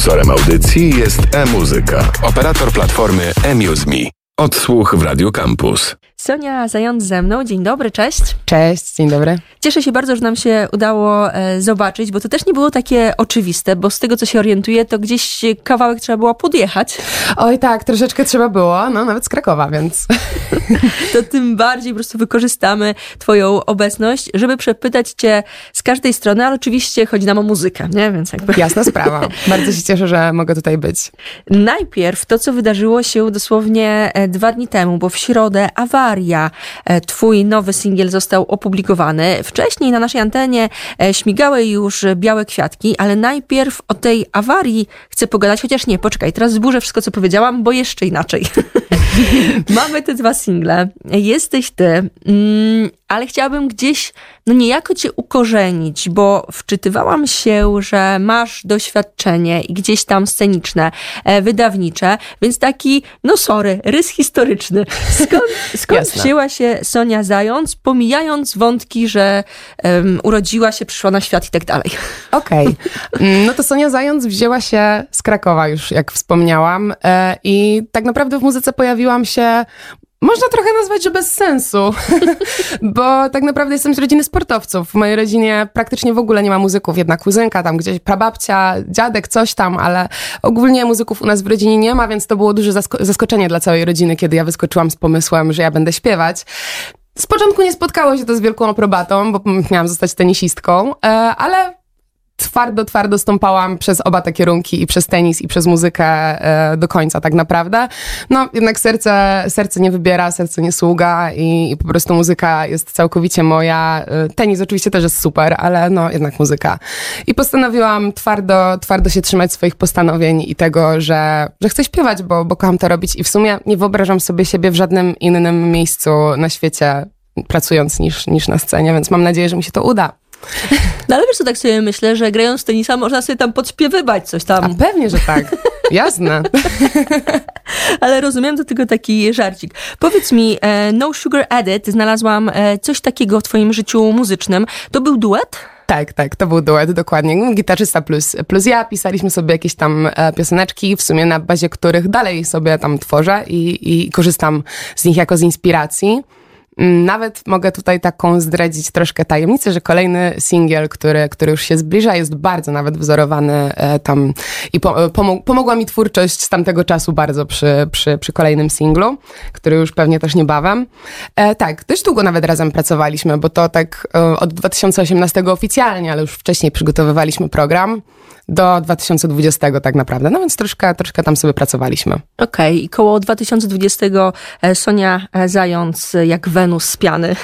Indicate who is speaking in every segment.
Speaker 1: Sponsorem audycji jest e-muzyka, operator platformy eMuseMe. Odsłuch w Radio Campus.
Speaker 2: Sonia Zając ze mną. Dzień dobry, cześć.
Speaker 3: Cześć, dzień dobry.
Speaker 2: Cieszę się bardzo, że nam się udało e, zobaczyć, bo to też nie było takie oczywiste, bo z tego, co się orientuję, to gdzieś kawałek trzeba było podjechać.
Speaker 3: Oj tak, troszeczkę trzeba było, no nawet z Krakowa, więc...
Speaker 2: to tym bardziej po prostu wykorzystamy twoją obecność, żeby przepytać cię z każdej strony, ale oczywiście chodzi nam o muzykę, nie? Więc jakby...
Speaker 3: Jasna sprawa. bardzo się cieszę, że mogę tutaj być.
Speaker 2: Najpierw to, co wydarzyło się dosłownie e, dwa dni temu, bo w środę awaria. E, twój nowy singiel został opublikowany. Wcześniej na naszej antenie e, śmigały już białe kwiatki, ale najpierw o tej awarii chcę pogadać, chociaż nie, poczekaj, teraz zburzę wszystko, co powiedziałam, bo jeszcze inaczej. Mamy te dwa single. Jesteś ty, mm, ale chciałabym gdzieś, no niejako cię ukorzenić, bo wczytywałam się, że masz doświadczenie i gdzieś tam sceniczne, e, wydawnicze, więc taki, no sorry, rys historyczny. Skąd, skąd wzięła się Sonia Zając, pomijając wątki, że um, urodziła się, przyszła na świat i tak dalej?
Speaker 3: Okej. Okay. Mm, no to Sonia Zając wzięła się z Krakowa już, jak wspomniałam. E, I tak naprawdę w muzyce pojawiłam się można trochę nazwać, że bez sensu, bo tak naprawdę jestem z rodziny sportowców. W mojej rodzinie praktycznie w ogóle nie ma muzyków. Jedna kuzynka, tam gdzieś prababcia, dziadek, coś tam, ale ogólnie muzyków u nas w rodzinie nie ma, więc to było duże zasko zaskoczenie dla całej rodziny, kiedy ja wyskoczyłam z pomysłem, że ja będę śpiewać. Z początku nie spotkało się to z wielką aprobatą, bo miałam zostać tenisistką, e, ale twardo, twardo stąpałam przez oba te kierunki i przez tenis i przez muzykę e, do końca tak naprawdę. No jednak serce, serce nie wybiera, serce nie sługa i, i po prostu muzyka jest całkowicie moja. E, tenis oczywiście też jest super, ale no jednak muzyka. I postanowiłam twardo, twardo się trzymać swoich postanowień i tego, że, że chcę śpiewać, bo, bo kocham to robić i w sumie nie wyobrażam sobie siebie w żadnym innym miejscu na świecie pracując niż, niż na scenie, więc mam nadzieję, że mi się to uda.
Speaker 2: No ale wiesz co, tak sobie myślę, że grając w tenisa można sobie tam podśpiewywać coś tam.
Speaker 3: A pewnie, że tak. Jasne.
Speaker 2: ale rozumiem, to tylko taki żarcik. Powiedz mi, e, No Sugar Edit, znalazłam e, coś takiego w twoim życiu muzycznym. To był duet?
Speaker 3: Tak, tak, to był duet, dokładnie. Gitarzysta plus, plus ja. Pisaliśmy sobie jakieś tam e, pioseneczki, w sumie na bazie których dalej sobie tam tworzę i, i korzystam z nich jako z inspiracji. Mm, nawet mogę tutaj taką zdradzić troszkę tajemnicę, że kolejny singiel, który, który już się zbliża, jest bardzo nawet wzorowany e, tam i e, pomogła mi twórczość z tamtego czasu bardzo przy, przy, przy kolejnym singlu, który już pewnie też niebawem. E, tak, dość długo nawet razem pracowaliśmy, bo to tak e, od 2018 oficjalnie, ale już wcześniej przygotowywaliśmy program do 2020 tak naprawdę. No więc troszkę, troszkę tam sobie pracowaliśmy.
Speaker 2: Okej, okay. i koło 2020 e, Sonia e, Zając jak Wenus z piany.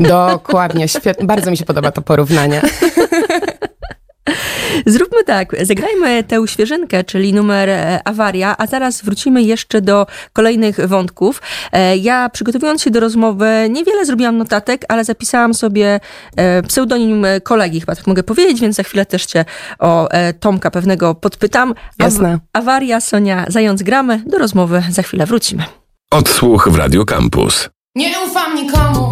Speaker 3: Dokładnie, świetnie. Bardzo mi się podoba to porównanie.
Speaker 2: Zróbmy tak, zagrajmy tę świeżynkę, czyli numer e, awaria, a zaraz wrócimy jeszcze do kolejnych wątków. E, ja przygotowując się do rozmowy, niewiele zrobiłam notatek, ale zapisałam sobie e, pseudonim kolegi, chyba tak mogę powiedzieć, więc za chwilę też cię o Tomka pewnego podpytam.
Speaker 3: Jasne.
Speaker 2: Awaria, Sonia, Zając gramy, do rozmowy za chwilę wrócimy.
Speaker 1: Odsłuch w Radio Campus.
Speaker 4: Nie ufam nikomu,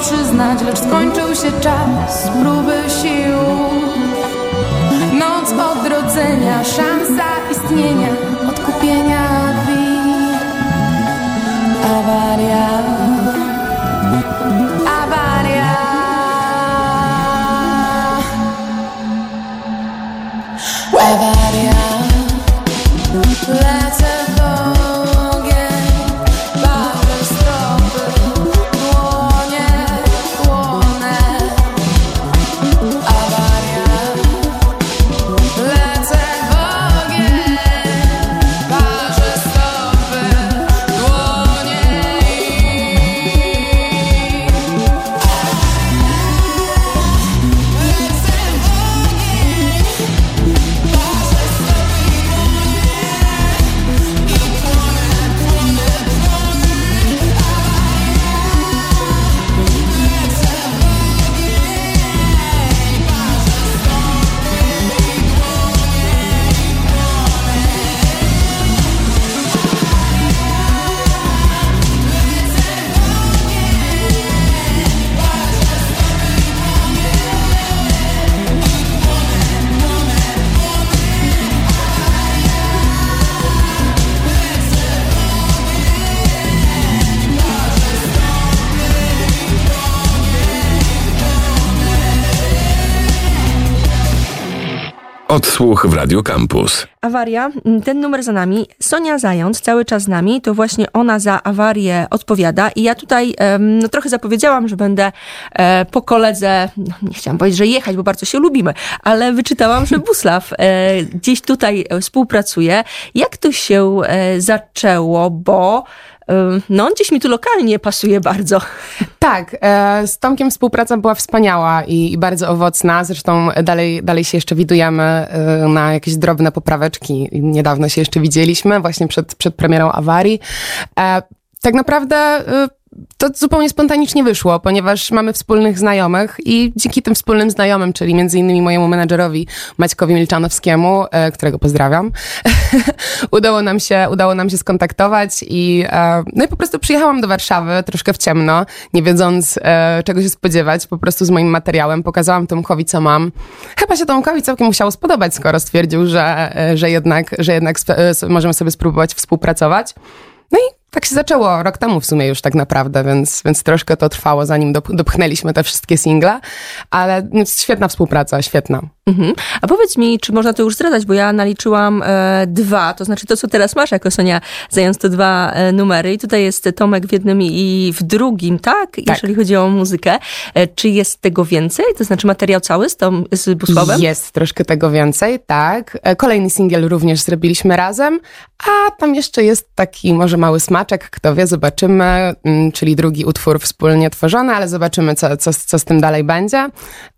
Speaker 4: przyznać, lecz skończył się czas próby sił. Noc odrodzenia, szansa istnienia, odkupienia krwi. Awaria.
Speaker 1: Odsłuch w Radio Campus.
Speaker 2: Awaria, mm, ten numer za nami. Sonia Zając cały czas z nami, to właśnie ona za awarię odpowiada. I ja tutaj no, trochę zapowiedziałam, że będę e, po koledze, no, nie chciałam powiedzieć, że jechać, bo bardzo się lubimy, ale wyczytałam, że Buslaw e, gdzieś tutaj e, współpracuje. Jak to się zaczęło, bo no, on gdzieś mi tu lokalnie pasuje bardzo.
Speaker 3: Tak, e, z Tomkiem współpraca była wspaniała i, i bardzo owocna. Zresztą dalej, dalej się jeszcze widujemy e, na jakieś drobne popraweczki. Niedawno się jeszcze widzieliśmy, właśnie przed, przed premierą awarii. E, tak naprawdę to zupełnie spontanicznie wyszło, ponieważ mamy wspólnych znajomych i dzięki tym wspólnym znajomym, czyli między innymi mojemu menadżerowi Maćkowi Milczanowskiemu, e, którego pozdrawiam, udało, nam się, udało nam się skontaktować i, e, no i po prostu przyjechałam do Warszawy troszkę w ciemno, nie wiedząc e, czego się spodziewać, po prostu z moim materiałem. Pokazałam Tomkowi, co mam. Chyba się Tomkowi całkiem musiało spodobać, skoro stwierdził, że, że jednak, że jednak możemy sobie spróbować współpracować. No i tak się zaczęło rok temu w sumie już tak naprawdę, więc, więc troszkę to trwało, zanim dop- dopchnęliśmy te wszystkie single, ale świetna współpraca, świetna.
Speaker 2: Mhm. A powiedz mi, czy można to już zdradzać, bo ja naliczyłam e, dwa, to znaczy to, co teraz masz jako Sonia Zając, to dwa e, numery i tutaj jest Tomek w jednym i w drugim, tak? Jeżeli chodzi o muzykę. E, czy jest tego więcej? To znaczy materiał cały z, tą, z Busławem?
Speaker 3: Jest troszkę tego więcej, tak. E, Kolejny singiel również zrobiliśmy razem, a tam jeszcze jest taki może mały smaczek, kto wie, zobaczymy, mm, czyli drugi utwór wspólnie tworzony, ale zobaczymy, co, co, co z tym dalej będzie.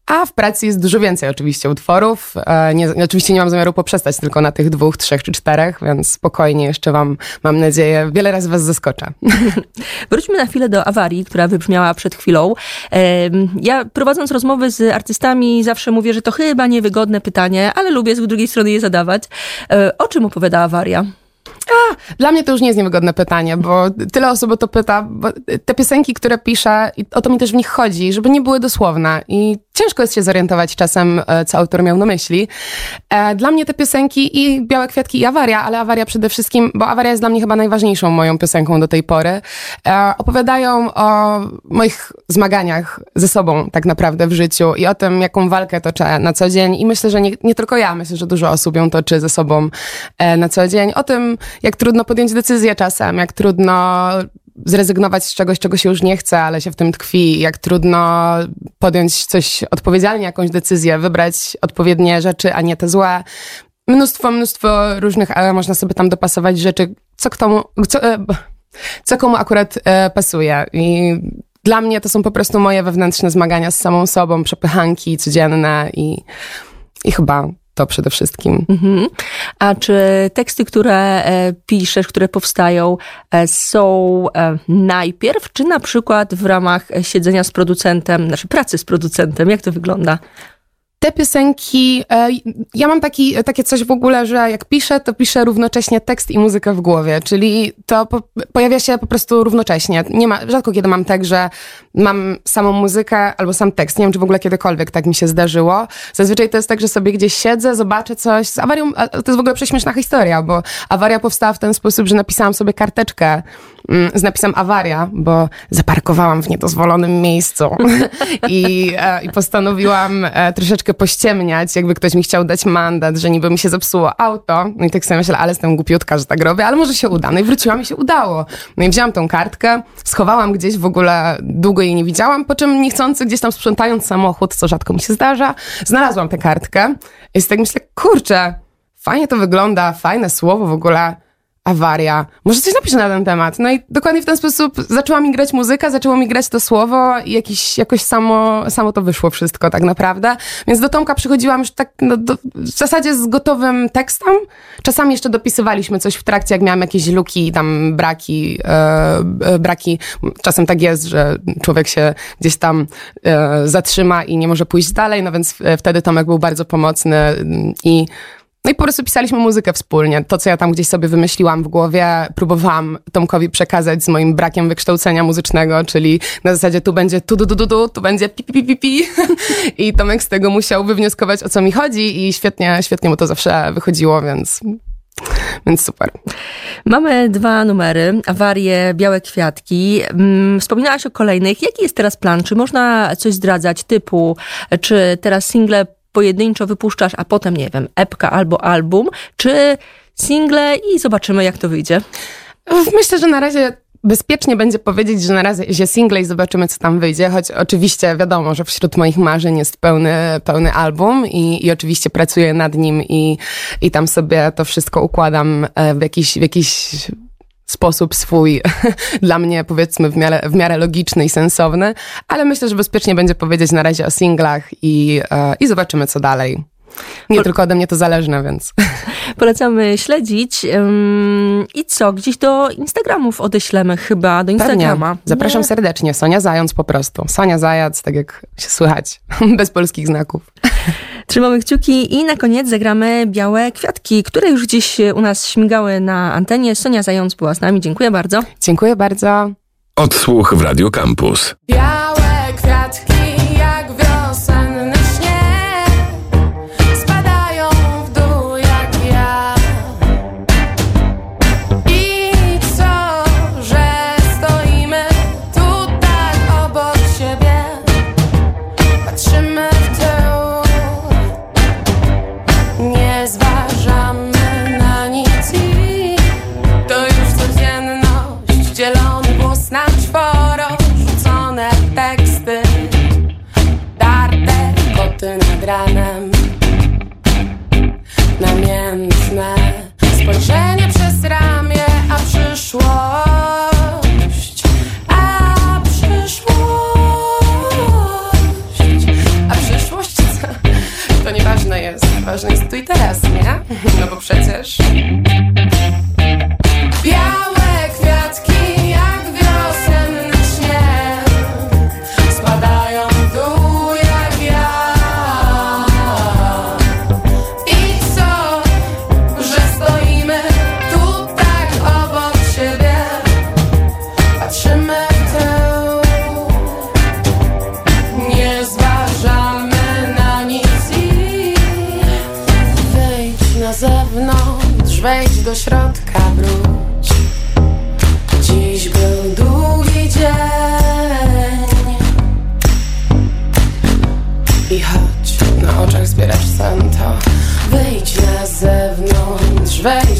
Speaker 3: A w pracy jest dużo więcej oczywiście utworów. E, Nie, oczywiście nie mam zamiaru poprzestać tylko na tych dwóch, trzech czy czterech, więc spokojnie jeszcze wam, mam nadzieję, wiele razy was zaskoczę.
Speaker 2: Wróćmy na chwilę do awarii, która wybrzmiała przed chwilą. Ja prowadząc rozmowy z artystami zawsze mówię, że to chyba niewygodne pytanie, ale lubię z drugiej strony je zadawać. E, O czym opowiada awaria?
Speaker 3: Dla mnie to już nie jest niewygodne pytanie, bo tyle osób o to pyta. Te piosenki, które piszę, o to mi też w nich chodzi, żeby nie były dosłowne. I ciężko jest się zorientować czasem, e, co autor miał na myśli. E, Dla mnie te piosenki i Białe Kwiatki i Awaria, ale Awaria przede wszystkim, bo Awaria jest dla mnie chyba najważniejszą moją piosenką do tej pory, e, opowiadają o moich zmaganiach ze sobą tak naprawdę w życiu i o tym, jaką walkę toczę na co dzień. I myślę, że nie, nie tylko ja, myślę, że dużo osób ją toczy ze sobą na co dzień. O tym, jak trudno podjąć decyzję czasem, jak trudno zrezygnować z czegoś, czego się już nie chce, ale się w tym tkwi, jak trudno podjąć coś odpowiedzialnie, jakąś decyzję, wybrać odpowiednie rzeczy, a nie te złe. Mnóstwo, mnóstwo różnych, ale można sobie tam dopasować rzeczy, co komu, co, e, co komu akurat e, pasuje. I dla mnie to są po prostu moje wewnętrzne zmagania z samą sobą, przepychanki codzienne i, i chyba to przede wszystkim.
Speaker 2: Mhm. A czy teksty, które e, piszesz, które powstają, e, są e, najpierw, czy na przykład w ramach siedzenia z producentem, znaczy pracy z producentem? Jak to wygląda?
Speaker 3: Te piosenki, e, ja mam taki, takie coś w ogóle, że jak piszę, to piszę równocześnie tekst i muzykę w głowie, czyli to po, pojawia się po prostu równocześnie. Nie ma, rzadko kiedy mam tak, że mam samą muzykę albo sam tekst. Nie wiem, czy w ogóle kiedykolwiek tak mi się zdarzyło. Zazwyczaj to jest tak, że sobie gdzieś siedzę, zobaczę coś. Z awarią, to jest w ogóle prześmieszna historia, bo awaria powstała w ten sposób, że napisałam sobie karteczkę mm, z napisem awaria, bo zaparkowałam w niedozwolonym miejscu i, e, i postanowiłam e, troszeczkę pościemniać, jakby ktoś mi chciał dać mandat, że niby mi się zepsuło auto. No i tak sobie myślę, ale jestem głupiutka, że tak robię, ale może się uda. No i wróciłam i się udało. No i wzięłam tą kartkę, schowałam gdzieś w ogóle, długo jej nie widziałam, po czym niechcący gdzieś tam sprzątając samochód, co rzadko mi się zdarza, znalazłam tę kartkę i tak myślę, kurczę, fajnie to wygląda, fajne słowo w ogóle awaria. Może coś napiszę na ten temat. No i dokładnie w ten sposób zaczęła mi grać muzyka, zaczęło mi grać to słowo i jakiś, jakoś samo, samo to wyszło wszystko tak naprawdę. Więc do Tomka przychodziłam już tak no, do, w zasadzie z gotowym tekstem. Czasami jeszcze dopisywaliśmy coś w trakcie, jak miałam jakieś luki, tam braki, e, e braki. Czasem tak jest, że człowiek się gdzieś tam e, zatrzyma i nie może pójść dalej, no więc e, wtedy Tomek był bardzo pomocny i no i po prostu pisaliśmy muzykę wspólnie. To, co ja tam gdzieś sobie wymyśliłam w głowie, próbowałam Tomkowi przekazać z moim brakiem wykształcenia muzycznego, czyli na zasadzie tu będzie tu, du, du, du tu będzie pi, pi, pi, pi, pi. I Tomek z tego musiał wywnioskować, o co mi chodzi i świetnie, świetnie mu to zawsze wychodziło, więc więc super.
Speaker 2: Mamy dwa numery, awarie, białe kwiatki. Mm, wspominałaś o kolejnych. Jaki jest teraz plan? Czy można coś zdradzać typu, czy teraz single pojedynczo wypuszczasz, a potem, nie wiem, epka albo album, czy single i zobaczymy, jak to wyjdzie?
Speaker 3: Myślę, że na razie bezpiecznie będzie powiedzieć, że na razie single i zobaczymy, co tam wyjdzie, choć oczywiście wiadomo, że wśród moich marzeń jest pełny, pełny album i, i oczywiście pracuję nad nim i, i tam sobie to wszystko układam e, w jakiś, w jakiś sposób swój, dla mnie powiedzmy w miarę, w miarę logiczny i sensowny, ale myślę, że bezpiecznie będzie powiedzieć na razie o singlach i, e, i zobaczymy co dalej. Nie tylko ode mnie to zależne, więc.
Speaker 2: Polecamy śledzić. I co? Gdzieś do Instagramów odeślemy chyba, do Instagrama.
Speaker 3: Pewnie. Zapraszam Nie? serdecznie. Sonia Zając po prostu. Sonia Zajac, tak jak się słychać. Bez polskich znaków.
Speaker 2: Trzymamy kciuki i na koniec zagramy Białe Kwiatki, które już gdzieś u nas śmigały na antenie. Sonia Zając była z nami. Dziękuję bardzo.
Speaker 3: Dziękuję bardzo.
Speaker 1: Odsłuch w Radio Campus.
Speaker 4: Białe ranem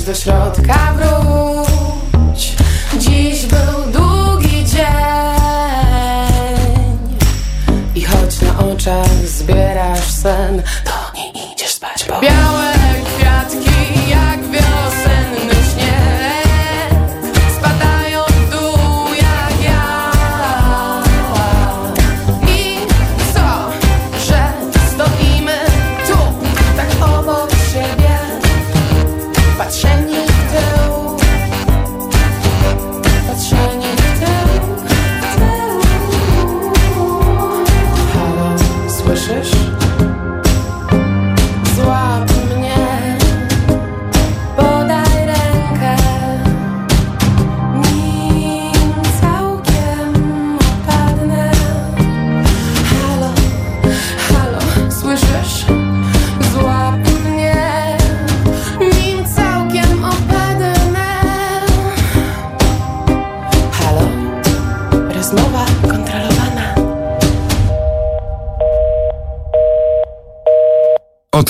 Speaker 4: do środka wróć. Dziś był długi dzień. I choć na oczach zbierasz sen